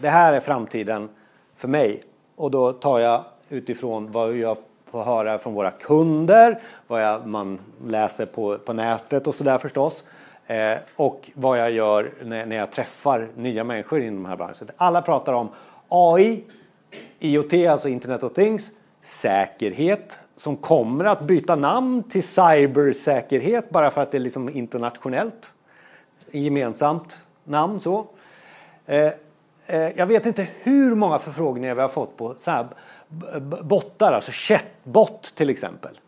Det här är framtiden för mig och då tar jag utifrån vad jag får höra från våra kunder, vad jag, man läser på, på nätet och sådär förstås. Eh, och vad jag gör när, när jag träffar nya människor inom den här branschen. Alla pratar om AI, IoT, alltså Internet of Things, säkerhet som kommer att byta namn till cybersäkerhet bara för att det är liksom internationellt. Gemensamt namn så. Eh, eh, Eh, jag vet inte hur många förfrågningar vi har fått på så här bottar, alltså chatbot till exempel.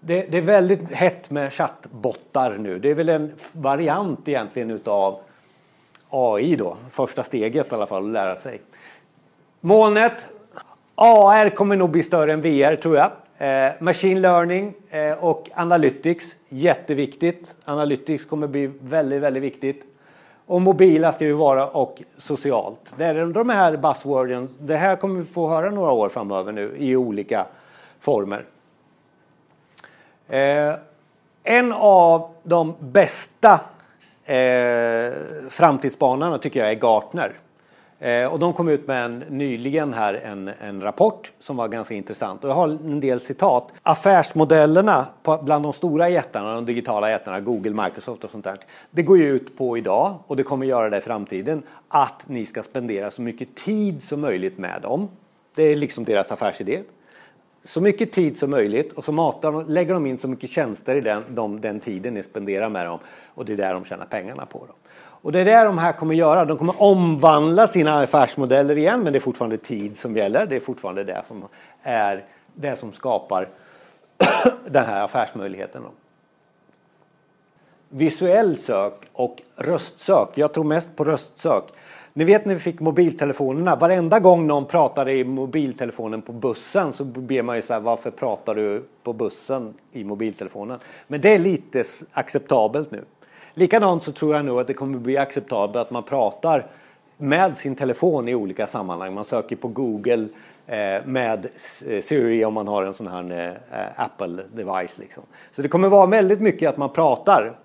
Det, det, är väldigt hett med chattbottar nu. Det är väl en variant egentligen utav AI då, första steget i alla fall att lära sig. Molnet, AR kommer nog bli större än VR tror jag. Eh, machine learning eh, och analytics, jätteviktigt. Analytics kommer bli väldigt, väldigt viktigt. Och mobila ska vi vara och socialt. Det är de här buzzworden. Det här kommer vi få höra några år framöver nu i olika former. Eh, en av de bästa eh, framtidsspanarna tycker jag är Gartner. Eh, och de kom ut med en, nyligen här en, en rapport som var ganska intressant. Och jag har en del citat. Affärsmodellerna på, bland de stora jättarna, de digitala jättarna, Google, Microsoft och sånt där. Det går ju ut på idag och det kommer göra det i framtiden att ni ska spendera så mycket tid som möjligt med dem. Det är liksom deras affärsidé så mycket tid som möjligt och så matar, lägger de in så mycket tjänster i den, de, den tiden ni spenderar med dem och det är där de tjänar pengarna på dem. Och det är det de här kommer göra. De kommer omvandla sina affärsmodeller igen men det är fortfarande tid som gäller. Det är fortfarande det som är det som skapar den här affärsmöjligheten. Visuell sök och röstsök. Jag tror mest på röstsök. Ni vet när vi fick mobiltelefonerna. Varenda gång någon pratade i mobiltelefonen på bussen så ber man ju så här, varför pratar du på bussen i mobiltelefonen? Men det är lite acceptabelt nu. Likadant så tror jag nog att det kommer bli acceptabelt att man pratar med sin telefon i olika sammanhang. Man söker på Google eh, med eh, Siri om man har en sån här eh, Apple device. Liksom. Så det kommer vara väldigt mycket att man pratar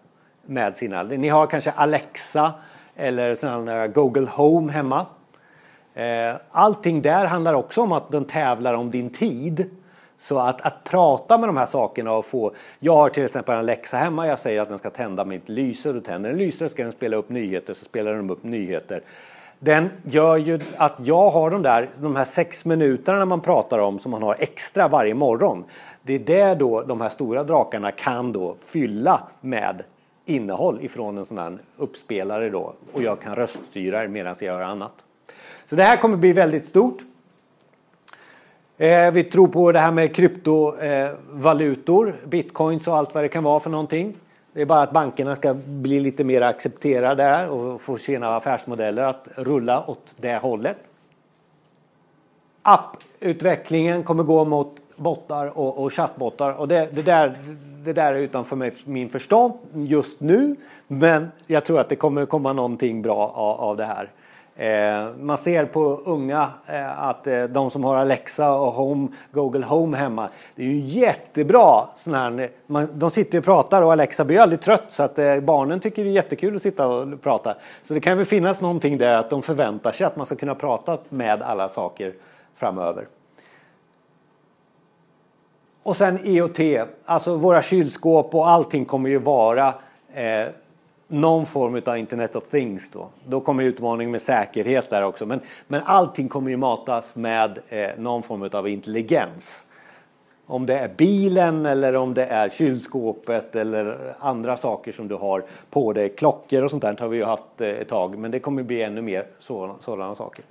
med sina. Ni har kanske Alexa eller sån Google Home hemma. Eh, allting där handlar också om att den tävlar om din tid. Så att, att prata med de här sakerna och få... Jag har till exempel en läxa hemma. Jag säger att den ska tända mitt lyse. Då tänder den lyser. Ska den spela upp nyheter så spelar den upp nyheter. Den gör ju att jag har de där de här sex minuterna man pratar om som man har extra varje morgon. Det är det då de här stora drakarna kan då fylla med innehåll ifrån en sån här uppspelare då och jag kan röststyra medan jag gör annat. Så det här kommer bli väldigt stort. Eh, vi tror på det här med kryptovalutor, eh, bitcoins och allt vad det kan vara för någonting. Det är bara att bankerna ska bli lite mer accepterade där och få sina affärsmodeller att rulla åt det hållet. Apputvecklingen kommer gå mot bottar och, och chattbottar och det, det, där, det där är utanför mig, min förstånd just nu. Men jag tror att det kommer komma någonting bra av, av det här. Eh, man ser på unga eh, att eh, de som har Alexa och Home, Google Home hemma, det är ju jättebra. Sån här, man, de sitter och pratar och Alexa blir aldrig trött så att eh, barnen tycker det är jättekul att sitta och prata. Så det kan väl finnas någonting där att de förväntar sig att man ska kunna prata med alla saker framöver. Och sen IoT, alltså våra kylskåp och allting kommer ju vara eh, någon form av Internet of Things då. Då kommer utmaningen med säkerhet där också. Men, men allting kommer ju matas med eh, någon form av intelligens. Om det är bilen eller om det är kylskåpet eller andra saker som du har på dig. Klockor och sånt där har vi ju haft eh, ett tag men det kommer bli ännu mer sådana, sådana saker.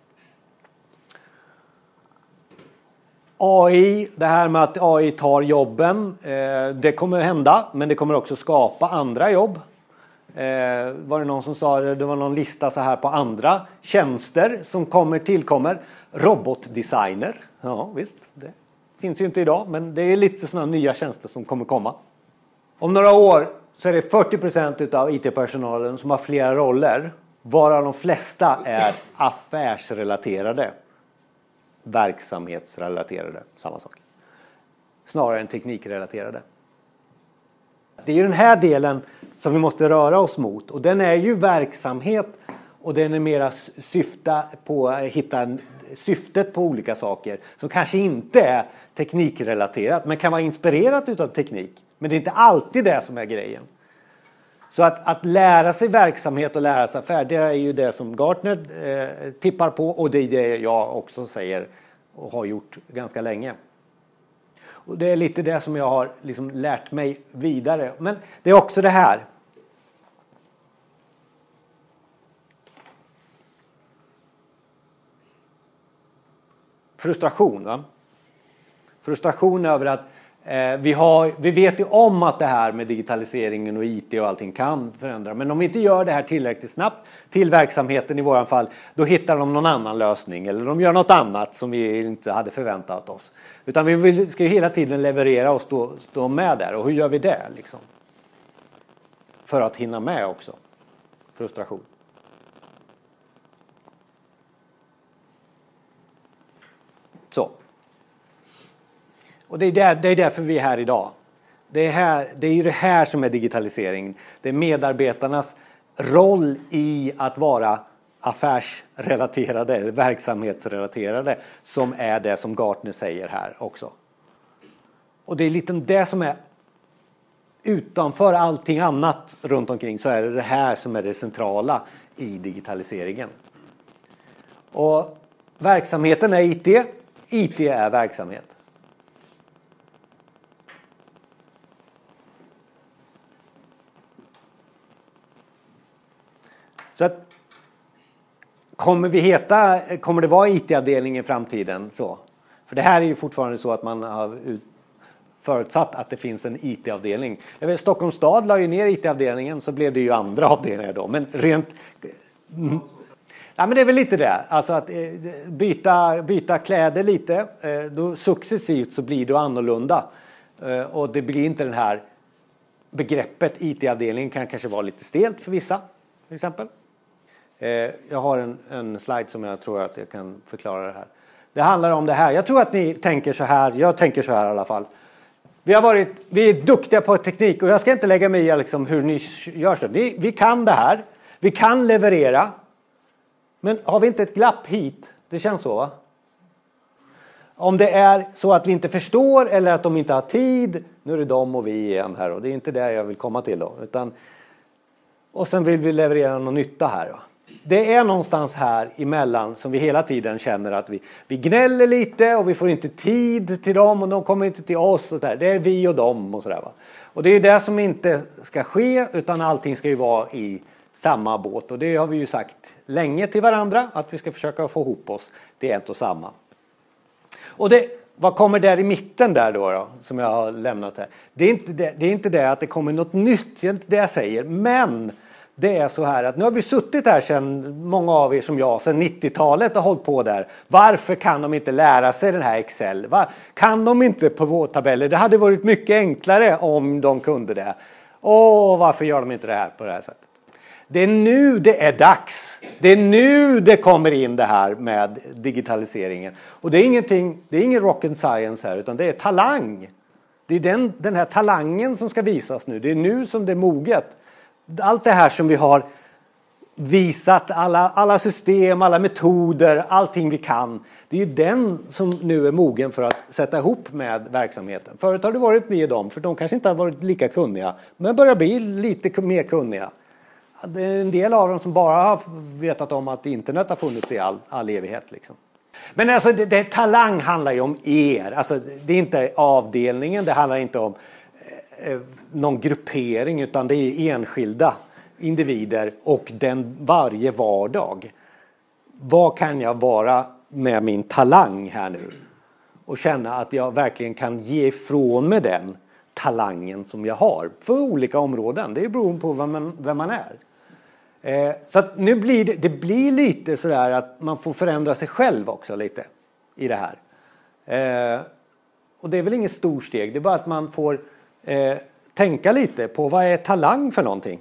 AI, det här med att AI tar jobben, eh, det kommer hända men det kommer också skapa andra jobb. Eh, var det någon som sa, det var någon lista så här på andra tjänster som kommer tillkommer. Robotdesigner, ja visst, det finns ju inte idag men det är lite sådana nya tjänster som kommer komma. Om några år så är det 40 procent av IT-personalen som har flera roller varav de flesta är affärsrelaterade. Verksamhetsrelaterade, samma sak. Snarare än teknikrelaterade. Det är ju den här delen som vi måste röra oss mot och den är ju verksamhet och den är mera syfta på att hitta syftet på olika saker som kanske inte är teknikrelaterat men kan vara inspirerat utav teknik. Men det är inte alltid det som är grejen. Så att, att lära sig verksamhet och lära sig affär, det är ju det som Gartner eh, tippar på och det är det jag också säger och har gjort ganska länge. Och det är lite det som jag har liksom lärt mig vidare. Men det är också det här. Frustration. Va? Frustration över att Eh, vi, har, vi vet ju om att det här med digitaliseringen och IT och allting kan förändra. Men om vi inte gör det här tillräckligt snabbt till verksamheten i våran fall, då hittar de någon annan lösning eller de gör något annat som vi inte hade förväntat oss. Utan vi vill, ska ju hela tiden leverera och stå, stå med där. Och hur gör vi det liksom? För att hinna med också. Frustration. Så. Och det är, där, det är därför vi är här idag. Det är, här, det är ju det här som är digitalisering. Det är medarbetarnas roll i att vara affärsrelaterade verksamhetsrelaterade som är det som Gartner säger här också. Och det är lite det som är utanför allting annat runt omkring så är det det här som är det centrala i digitaliseringen. Och verksamheten är IT, IT är verksamhet. Så att, kommer vi heta, kommer det vara IT-avdelning i framtiden? Så? För det här är ju fortfarande så att man har förutsatt att det finns en IT-avdelning. Stockholms stad la ju ner IT-avdelningen så blev det ju andra avdelningar då. Men rent... Mm. Ja, men det är väl lite det, alltså att eh, byta, byta kläder lite. Eh, då successivt så blir det annorlunda. Eh, och det blir inte den här begreppet IT-avdelning kan kanske vara lite stelt för vissa. Till exempel. Eh, jag har en, en slide som jag tror att jag kan förklara det här. Det handlar om det här. Jag tror att ni tänker så här. Jag tänker så här i alla fall. Vi, har varit, vi är duktiga på teknik och jag ska inte lägga mig i liksom hur ni gör så. Vi, vi kan det här. Vi kan leverera. Men har vi inte ett glapp hit? Det känns så va? Om det är så att vi inte förstår eller att de inte har tid. Nu är det de och vi igen här och det är inte det jag vill komma till då. Utan, och sen vill vi leverera någon nytta här. Då det är någonstans här emellan som vi hela tiden känner att vi, vi gnäller lite och vi får inte tid till dem och de kommer inte till oss. Och där. Det är vi och dem och sådär. Och det är det som inte ska ske utan allting ska ju vara i samma båt och det har vi ju sagt länge till varandra att vi ska försöka få ihop oss till ett och samma. Och det, vad kommer där i mitten där då, då som jag har lämnat här? Det är, inte det, det är inte det att det kommer något nytt, det är inte det jag säger, men det är så här att nu har vi suttit här sedan, många av er som jag, sedan 90-talet och hållit på där. Varför kan de inte lära sig den här Excel? Va? Kan de inte på? Det hade varit mycket enklare om de kunde det. Åh, varför gör de inte det här på det här sättet? Det är nu det är dags. Det är nu det kommer in det här med digitaliseringen. Och det är ingenting, det är ingen rocket science här utan det är talang. Det är den, den här talangen som ska visas nu. Det är nu som det är moget allt det här som vi har visat, alla, alla system, alla metoder, allting vi kan. Det är ju den som nu är mogen för att sätta ihop med verksamheten. Förut har det varit med dem, för de kanske inte har varit lika kunniga, men börjar bli lite mer kunniga. Det är en del av dem som bara har vetat om att internet har funnits i all, all evighet. Liksom. Men alltså, det, det, talang handlar ju om er. Alltså, det är inte avdelningen, det handlar inte om Eh, någon gruppering utan det är enskilda individer och den varje vardag. Vad kan jag vara med min talang här nu? Och känna att jag verkligen kan ge ifrån mig den talangen som jag har för olika områden. Det beror på vem man, vem man är. Eh, så att nu blir det, det blir lite sådär att man får förändra sig själv också lite i det här. Eh, och det är väl inget stort steg, det är bara att man får eh, tänka lite på vad är talang för någonting?